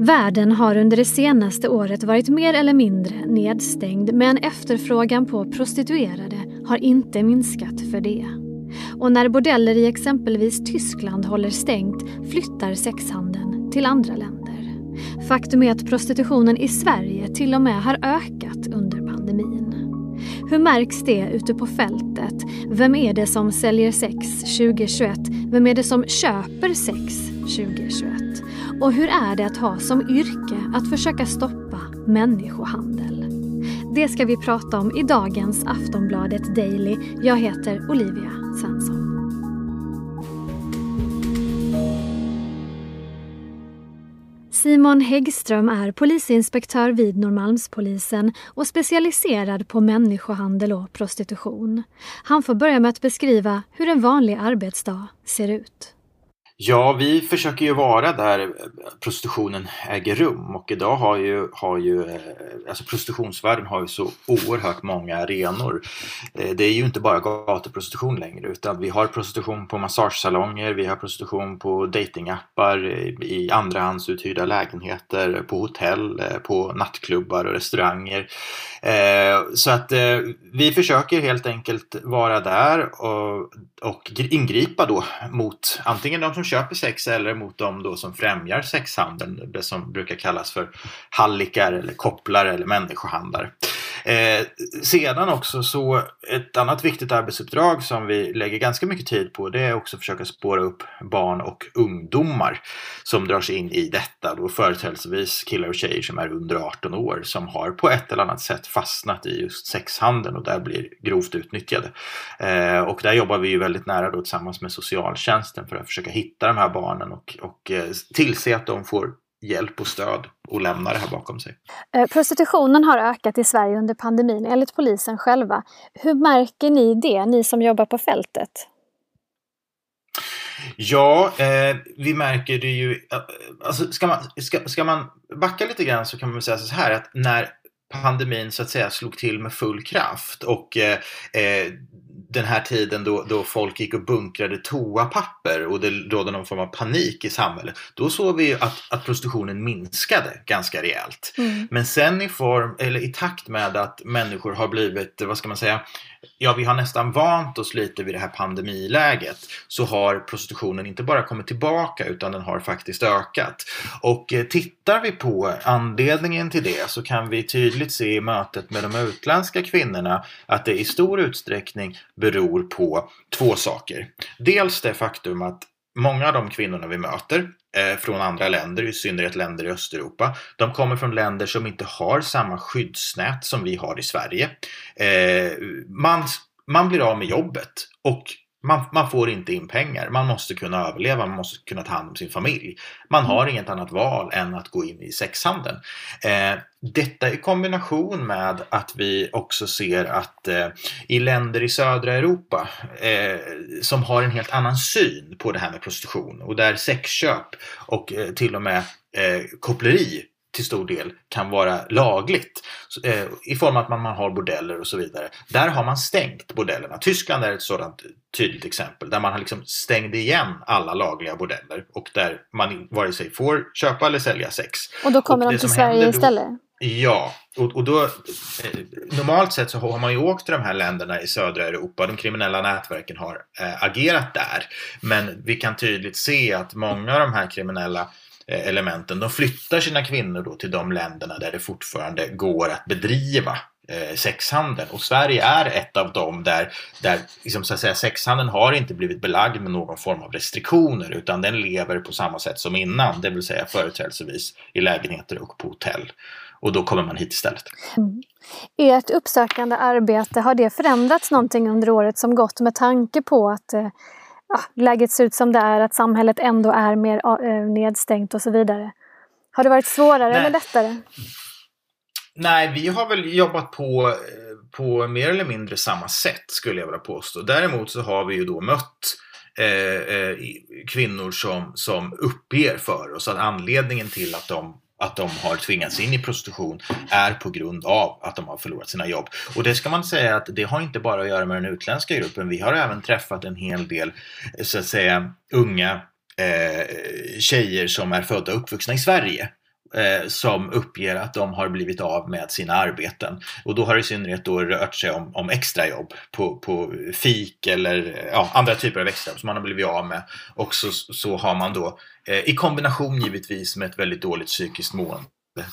Världen har under det senaste året varit mer eller mindre nedstängd men efterfrågan på prostituerade har inte minskat för det. Och när bordeller i exempelvis Tyskland håller stängt flyttar sexhandeln till andra länder. Faktum är att prostitutionen i Sverige till och med har ökat under pandemin. Hur märks det ute på fältet? Vem är det som säljer sex 2021? Vem är det som köper sex 2021? Och hur är det att ha som yrke att försöka stoppa människohandel? Det ska vi prata om i dagens Aftonbladet Daily. Jag heter Olivia Svensson. Simon Häggström är polisinspektör vid Norrmalmspolisen och specialiserad på människohandel och prostitution. Han får börja med att beskriva hur en vanlig arbetsdag ser ut. Ja, vi försöker ju vara där prostitutionen äger rum och idag har ju, har ju eh, alltså prostitutionsvärlden har ju så oerhört många arenor. Eh, det är ju inte bara gatuprostitution längre utan vi har prostitution på massagesalonger, vi har prostitution på datingappar, eh, i andrahandsuthyrda lägenheter, på hotell, på nattklubbar och restauranger. Så att vi försöker helt enkelt vara där och, och ingripa då mot antingen de som köper sex eller mot de då som främjar sexhandeln, det som brukar kallas för hallickar eller kopplare eller människohandlare. Eh, sedan också så ett annat viktigt arbetsuppdrag som vi lägger ganska mycket tid på det är också att försöka spåra upp barn och ungdomar som drar sig in i detta. Då företrädesvis killar och tjejer som är under 18 år som har på ett eller annat sätt fastnat i just sexhandeln och där blir grovt utnyttjade. Eh, och där jobbar vi ju väldigt nära då tillsammans med socialtjänsten för att försöka hitta de här barnen och, och eh, tillse att de får hjälp och stöd och lämna det här bakom sig. Eh, prostitutionen har ökat i Sverige under pandemin enligt polisen själva. Hur märker ni det, ni som jobbar på fältet? Ja, eh, vi märker det ju. Eh, alltså ska, man, ska, ska man backa lite grann så kan man säga så här att när pandemin så att säga slog till med full kraft och eh, eh den här tiden då, då folk gick och bunkrade toapapper och det rådde någon form av panik i samhället. Då såg vi att, att prostitutionen minskade ganska rejält. Mm. Men sen i form, eller i takt med att människor har blivit, vad ska man säga, ja vi har nästan vant oss lite vid det här pandemiläget så har prostitutionen inte bara kommit tillbaka utan den har faktiskt ökat. Och eh, tittar vi på anledningen till det så kan vi tydligt se i mötet med de utländska kvinnorna att det i stor utsträckning beror på två saker. Dels det faktum att många av de kvinnorna vi möter Eh, från andra länder, i synnerhet länder i Östeuropa, de kommer från länder som inte har samma skyddsnät som vi har i Sverige. Eh, man, man blir av med jobbet och man, man, får inte in pengar. Man måste kunna överleva, man måste kunna ta hand om sin familj. Man har inget annat val än att gå in i sexhandeln. Eh, detta i kombination med att vi också ser att eh, i länder i södra Europa eh, som har en helt annan syn på det här med prostitution och där sexköp och eh, till och med eh, koppleri till stor del kan vara lagligt eh, i form av att man, man har bordeller och så vidare. Där har man stängt bordellerna. Tyskland är ett sådant tydligt exempel där man har liksom stängt igen alla lagliga bordeller och där man vare sig får köpa eller sälja sex. Och då kommer och de till Sverige då, istället? Ja, och, och då eh, normalt sett så har man ju åkt till de här länderna i södra Europa. De kriminella nätverken har eh, agerat där. Men vi kan tydligt se att många av de här kriminella Eh, elementen. De flyttar sina kvinnor då till de länderna där det fortfarande går att bedriva eh, sexhandeln. Och Sverige är ett av dem där, där liksom, så att säga, sexhandeln har inte blivit belagd med någon form av restriktioner utan den lever på samma sätt som innan, det vill säga företrädelsevis i lägenheter och på hotell. Och då kommer man hit istället. Mm. Ert uppsökande arbete, har det förändrats någonting under året som gått med tanke på att eh, ja, läget ser ut som det är, att samhället ändå är mer äh, nedstängt och så vidare. Har det varit svårare Nej. eller lättare? Nej, vi har väl jobbat på, eh, på mer eller mindre samma sätt skulle jag vilja påstå. Däremot så har vi ju då mött eh, eh, kvinnor som, som uppger för oss att anledningen till att de att de har tvingats in i prostitution är på grund av att de har förlorat sina jobb. Och det ska man säga att det har inte bara att göra med den utländska gruppen. Vi har även träffat en hel del så att säga unga eh, tjejer som är födda och uppvuxna i Sverige eh, som uppger att de har blivit av med sina arbeten. Och då har det i synnerhet då rört sig om, om extrajobb på, på fik eller ja, andra typer av extrajobb som man har blivit av med. Och så, så har man då eh, i kombination givetvis med ett väldigt dåligt psykiskt mående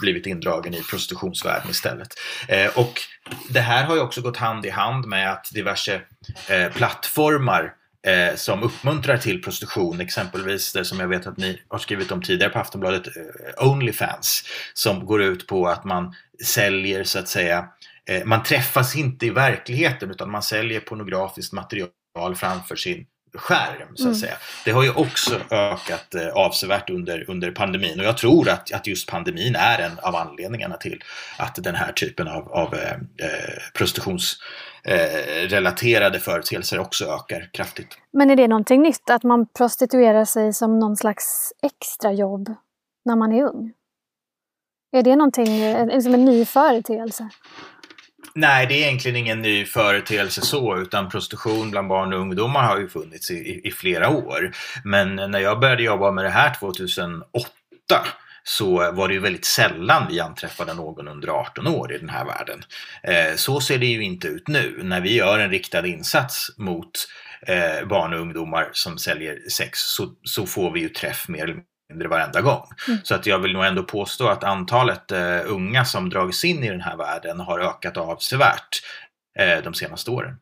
blivit indragen i prostitutionsvärlden istället. Eh, och det här har ju också gått hand i hand med att diverse eh, plattformar eh, som uppmuntrar till prostitution, exempelvis det som jag vet att ni har skrivit om tidigare på Aftonbladet, eh, Onlyfans, som går ut på att man säljer så att säga, eh, man träffas inte i verkligheten utan man säljer pornografiskt material framför sin skärm så att mm. säga. Det har ju också ökat eh, avsevärt under, under pandemin och jag tror att, att just pandemin är en av anledningarna till att den här typen av, av eh, eh eh, företeelser också ökar kraftigt. Men är det någonting nytt att man prostituerar sig som någon slags extrajobb när man är ung? Är det någonting, liksom en ny företeelse? Nej, det är egentligen ingen ny företeelse så, utan prostitution bland barn och ungdomar har ju funnits i, i, i flera år. Men när jag började jobba med det här 2008 så var det ju väldigt sällan vi anträffade någon under 18 år i den här världen. Eh, så ser det ju inte ut nu. När vi gör en riktad insats mot eh, barn och ungdomar som säljer sex så, så får vi ju träff mer eller mindre varenda gång. Mm. Så att jag vill nog ändå påstå att antalet eh, unga som dragits in i den här världen har ökat avsevärt de senaste åren.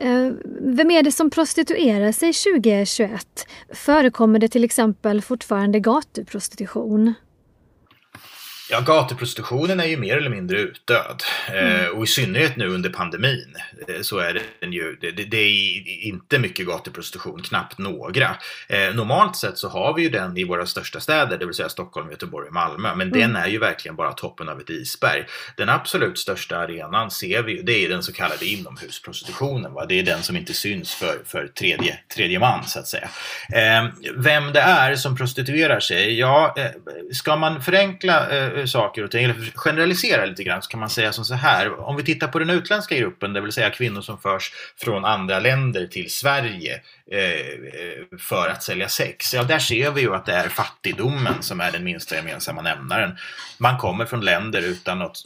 Eh, vem är det som prostituerar sig 2021? Förekommer det till exempel fortfarande gatuprostitution? Ja, gatuprostitutionen är ju mer eller mindre utdöd. Eh, mm. och i synnerhet nu under pandemin eh, så är den ju, det, det, är inte mycket gatuprostitution, knappt några. Eh, normalt sett så har vi ju den i våra största städer, det vill säga Stockholm, Göteborg och Malmö. Men mm. den är ju verkligen bara toppen av ett isberg. Den absolut största arenan ser vi ju, det är den så kallade inomhusprostitutionen. Va? Det är den som inte syns för, för tredje, tredje man så att säga. vem det är som prostituerar sig, ja, ska man förenkla saker och ting, eller generalisera lite grann, så kan man säga som så här. Om vi tittar på den utländska gruppen, det vill säga kvinnor som förs från andra länder till Sverige eh, för att sälja sex. Ja, där ser vi ju att det är fattigdomen som är den minsta gemensamma nämnaren. Man kommer från länder utan, något,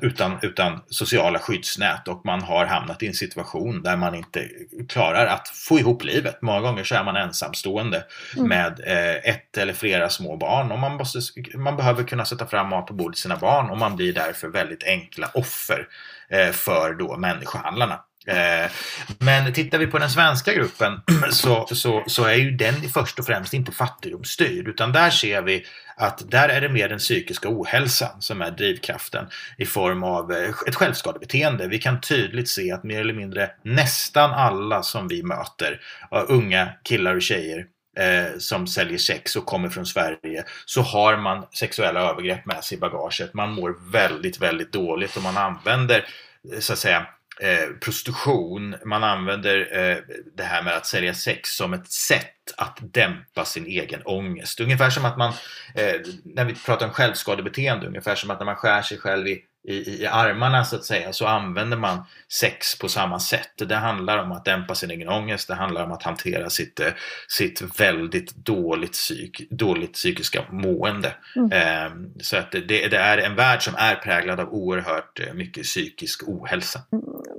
utan, utan sociala skyddsnät och man har hamnat i en situation där man inte klarar att få ihop livet. Många gånger så är man ensamstående mm. med eh, ett eller flera små barn och man, måste, man behöver kunna sätta fram mat på bordet till sina barn och man blir därför väldigt enkla offer eh, för då människohandlarna. Eh, men tittar vi på den svenska gruppen så, så, så är ju den först och främst inte fattigdomsstyrd utan där ser vi att där är det mer den psykiska ohälsan som är drivkraften i form av eh, ett självskadebeteende. Vi kan tydligt se att mer eller mindre nästan alla som vi möter, unga killar och tjejer, eh, som säljer sex och kommer från Sverige så har man sexuella övergrepp med sig i bagaget. Man mår väldigt, väldigt dåligt och man använder eh, så att säga eh, prostitution, man använder eh, det här med att sälja sex som ett sätt att dämpa sin egen ångest. Ungefär som att man, eh, när vi pratar om självskadebeteende, ungefär som att när man skär sig själv i i, i armarna så att säga så använder man sex på samma sätt. Det handlar om att dämpa sin egen ångest, det handlar om att hantera sitt, eh, sitt väldigt dåligt, psyk, dåligt psykiska mående. Mm. Eh, så att det, det, är en värld som är präglad av oerhört eh, mycket psykisk ohälsa.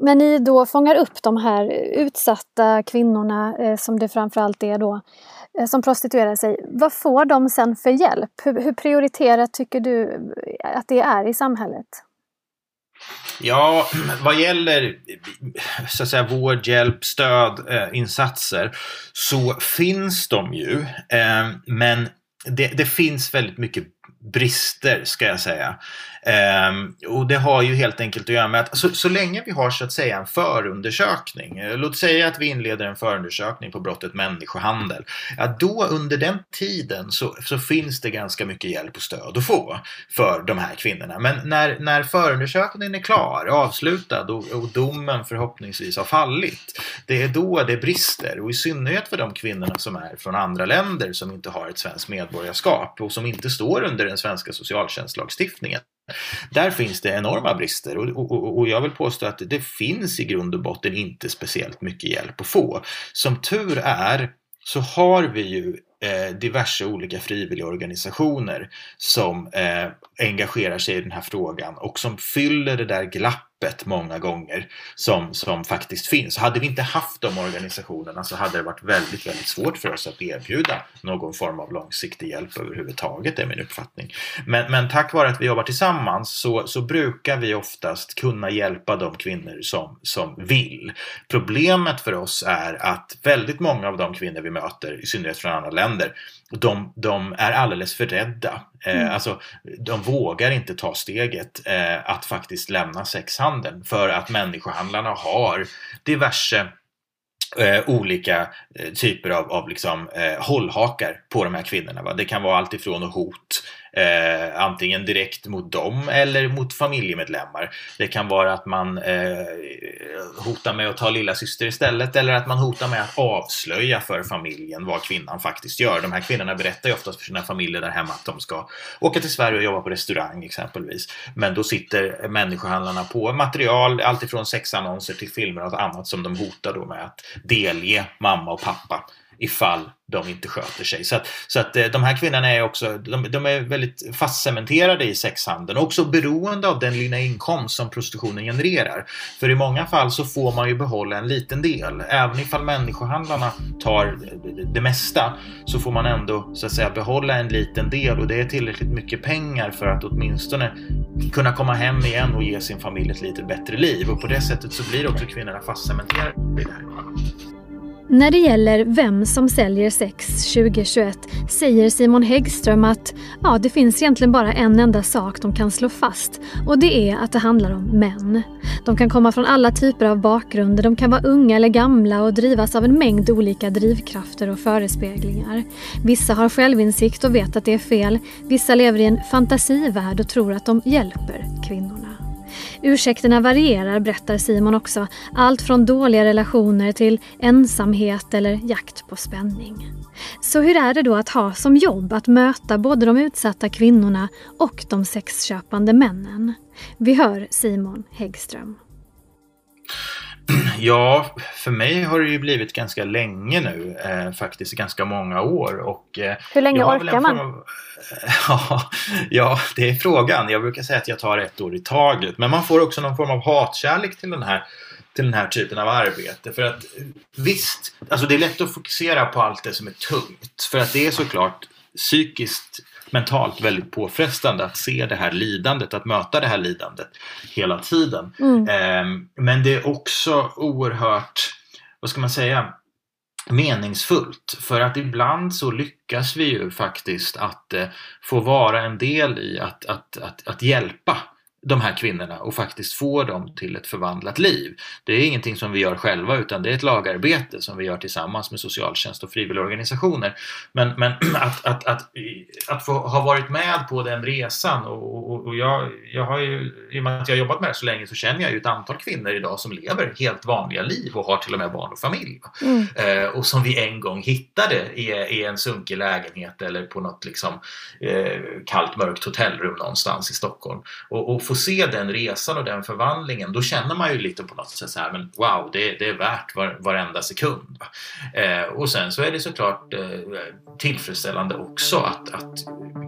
Men ni då fångar upp de här utsatta kvinnorna eh, som det framförallt är då som prostituerar sig. Vad får de sen för hjälp? Hur, hur prioriterat tycker du att det är i samhället? Ja, vad gäller så att säga, vård, hjälp, stöd, eh, insatser så finns de ju. Eh, men det, det, finns väldigt mycket brister ska jag säga. Um, och det har ju helt enkelt att göra med att så, så länge vi har så att säga en förundersökning, eh, låt säga att vi inleder en förundersökning på brottet människohandel, ja då under den tiden så, så finns det ganska mycket hjälp och stöd att få för de här kvinnorna. Men när, när förundersökningen är klar, avslutad och, och domen förhoppningsvis har fallit, det är då det brister och i synnerhet för de kvinnorna som är från andra länder som inte har ett svenskt medborgarskap och som inte står under den svenska socialtjänstlagstiftningen. Där finns det enorma brister och, och, och, jag vill påstå att det finns i grund och botten inte speciellt mycket hjälp att få. Som tur är så har vi ju eh, diverse olika frivilligorganisationer som eh, engagerar sig i den här frågan och som fyller det där glappet öppet många gånger som, som faktiskt finns. Hade vi inte haft de organisationerna så hade det varit väldigt, väldigt svårt för oss att erbjuda någon form av långsiktig hjälp överhuvudtaget, är min uppfattning. Men, men tack vare att vi jobbar tillsammans så, så brukar vi oftast kunna hjälpa de kvinnor som, som vill. Problemet för oss är att väldigt många av de kvinnor vi möter, i synnerhet från andra länder, de, de är alldeles för rädda. Eh, mm. alltså, de vågar inte ta steget eh, att faktiskt lämna sexhandeln för att människohandlarna har diverse Eh, olika eh, typer av, av liksom, eh, hållhakar på de här kvinnorna. Va? Det kan vara alltifrån hot eh, antingen direkt mot dem eller mot familjemedlemmar. Det kan vara att man eh, hotar med att ta lilla syster istället eller att man hotar med att avslöja för familjen vad kvinnan faktiskt gör. De här kvinnorna berättar ju oftast för sina familjer där hemma att de ska åka till Sverige och jobba på restaurang exempelvis. Men då sitter människohandlarna på material, alltifrån sexannonser till filmer och annat som de hotar då med att delge mamma och pappa ifall de inte sköter sig. Så att, så att eh, de här kvinnorna är också de, de är väldigt fastcementerade i sexhandeln och också beroende av den lilla inkomst som prostitutionen genererar. För i många fall så får man ju behålla en liten del. Även ifall människohandlarna tar det mesta så får man ändå så att säga behålla en liten del och det är tillräckligt mycket pengar för att åtminstone kunna komma hem igen och ge sin familj ett lite bättre liv. Och på det sättet så blir också kvinnorna fastcementerade i det här. När det gäller vem som säljer sex 2021 säger Simon Häggström att ja, det finns egentligen bara en enda sak de kan slå fast och det är att det handlar om män. De kan komma från alla typer av bakgrunder, de kan vara unga eller gamla och drivas av en mängd olika drivkrafter och förespeglingar. Vissa har självinsikt och vet att det är fel, vissa lever i en fantasivärld och tror att de hjälper kvinnorna. Ursäkterna varierar, berättar Simon också. Allt från dåliga relationer till ensamhet eller jakt på spänning. Så hur är det då att ha som jobb att möta både de utsatta kvinnorna och de sexköpande männen? Vi hör Simon Häggström. Ja, för mig har det ju blivit ganska länge nu, eh, faktiskt ganska många år. Och, eh, Hur länge orkar man? Av, ja, ja, det är frågan. Jag brukar säga att jag tar ett år i taget. Men man får också någon form av hatkärlek till den här till den här typen av arbete. För att visst, alltså det är lätt att fokusera på allt det som är tungt. För att det är såklart psykiskt mentalt väldigt påfrestande att se det här lidandet, att möta det här lidandet hela tiden. Mm. Ehm, men det är också oerhört, vad ska man säga, meningsfullt. För att ibland så lyckas vi ju faktiskt att eh, få vara en del i att, att, att, att hjälpa de här kvinnorna och faktiskt få dem till ett förvandlat liv. Det är ingenting som vi gör själva utan det är ett lagarbete som vi gör tillsammans med socialtjänst och frivilligorganisationer. Men, men att, att, att, att få ha varit med på den resan och, och, och jag, jag har ju, i och med att jag har jobbat med det så länge så känner jag ju ett antal kvinnor idag som lever helt vanliga liv och har till och med barn och familj. Mm. Eh, och som vi en gång hittade i, i en sunkig lägenhet eller på något liksom, eh, kallt mörkt hotellrum någonstans i Stockholm. Och, och få se den resan och den förvandlingen, då känner man ju lite på något sätt så här, men wow, det, det är värt var, varenda sekund. Eh, och sen så är det såklart eh, tillfredsställande också att, att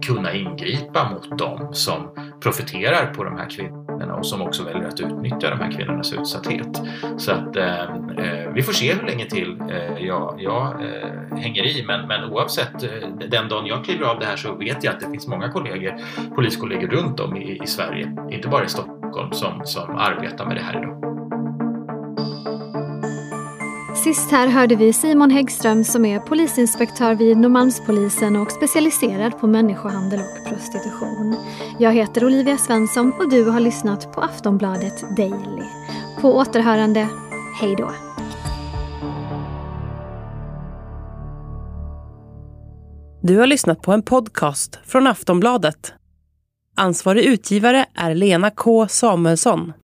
kunna ingripa mot dem som profiterar på de här kvinnorna och som också väljer att utnyttja de här kvinnornas utsatthet. Så att eh, eh vi får se hur länge till eh, jag, jag eh, hänger i, men, men oavsett eh, den dagen jag kliver av det här så vet jag att det finns många kollegor, poliskollegor runt om i, i Sverige, inte bara i Stockholm, som, som arbetar med det här idag. Sist här hörde vi Simon Häggström som är polisinspektör vid Norrmalmspolisen och specialiserad på människohandel och prostitution. Jag heter Olivia Svensson och du har lyssnat på Aftonbladet Daily. På återhörande, hej då! Du har lyssnat på en podcast från Aftonbladet. Ansvarig utgivare är Lena K Samuelsson.